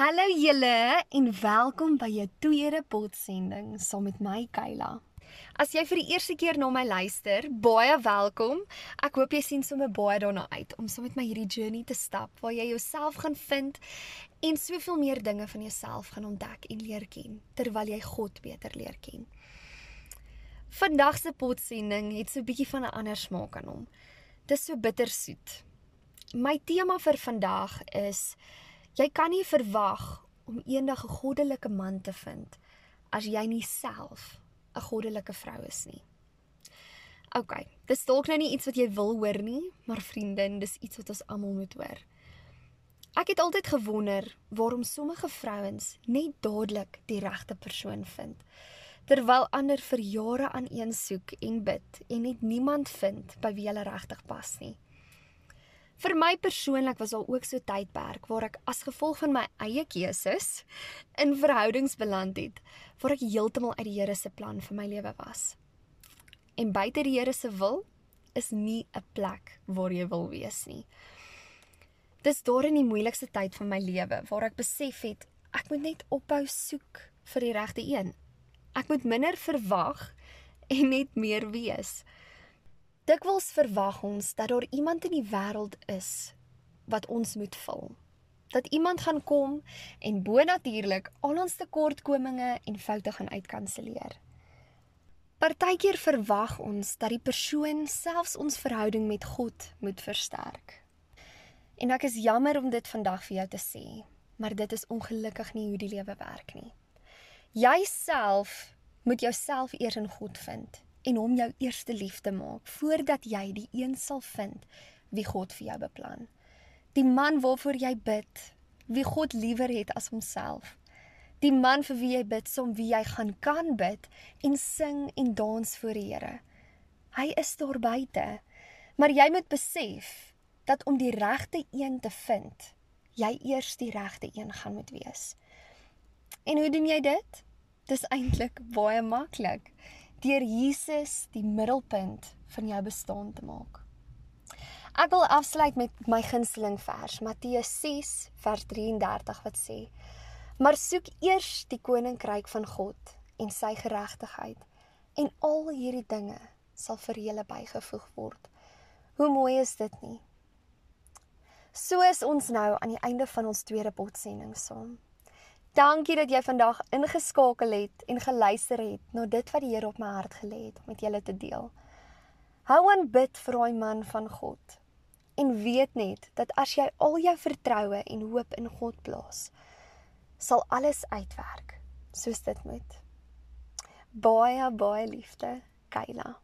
Hallo julle en welkom by jou tweede potsending saam met my Kayla. As jy vir die eerste keer na my luister, baie welkom. Ek hoop jy sien sommer baie daarna uit om saam met my hierdie journey te stap waar jy jouself gaan vind en soveel meer dinge van jouself gaan ontdek en leer ken terwyl jy God beter leer ken. Vandag se potsending het so 'n bietjie van 'n ander smaak aan hom. Dis so bittersoet. My tema vir vandag is Jy kan nie verwag om eendag 'n goddelike man te vind as jy nie self 'n goddelike vrou is nie. OK, dis dalk nou nie iets wat jy wil hoor nie, maar vriendin, dis iets wat ons almal moet hoor. Ek het altyd gewonder waarom sommige vrouens net dadelik die regte persoon vind terwyl ander vir jare aan een soek en bid en net niemand vind by wie hulle regtig pas nie. Vir my persoonlik was daar ook so tydperk waar ek as gevolg van my eie keuses in verhoudings beland het waar ek heeltemal uit die Here se plan vir my lewe was. En buite die Here se wil is nie 'n plek waar jy wil wees nie. Dis daar in die moeilikste tyd van my lewe waar ek besef het ek moet net ophou soek vir die regte een. Ek moet minder verwag en net meer wees. Dikwels verwag ons dat daar iemand in die wêreld is wat ons moet vul. Dat iemand gaan kom en bonatuurlik al ons tekortkominge en foute gaan uitkanselleer. Partykeer verwag ons dat die persoon selfs ons verhouding met God moet versterk. En ek is jammer om dit vandag vir jou te sê, maar dit is ongelukkig nie hoe die lewe werk nie. Jouself moet jouself eers in God vind en hom jou eerste liefde maak voordat jy die een sal vind wie God vir jou beplan. Die man waarvoor jy bid, wie God liewer het as homself. Die man vir wie jy bid, som wie jy gaan kan bid en sing en dans voor die Here. Hy is daar buite. Maar jy moet besef dat om die regte een te vind, jy eers die regte een gaan moet wees. En hoe doen jy dit? Dis eintlik baie maklik deur Jesus die middelpunt van jou bestaan te maak. Ek wil afsluit met my gunsteling vers, Matteus 6 vers 33 wat sê: "Maar soek eers die koninkryk van God en sy geregtigheid, en al hierdie dinge sal vir julle bygevoeg word." Hoe mooi is dit nie? So is ons nou aan die einde van ons tweede potsending saam. Dankie dat jy vandag ingeskakel het en geluister het na dit wat die Here op my hart gelê het om met julle te deel. Hou aan bid vir daai man van God. En weet net dat as jy al jou vertroue en hoop in God plaas, sal alles uitwerk soos dit moet. Baie baie liefde, Kayla.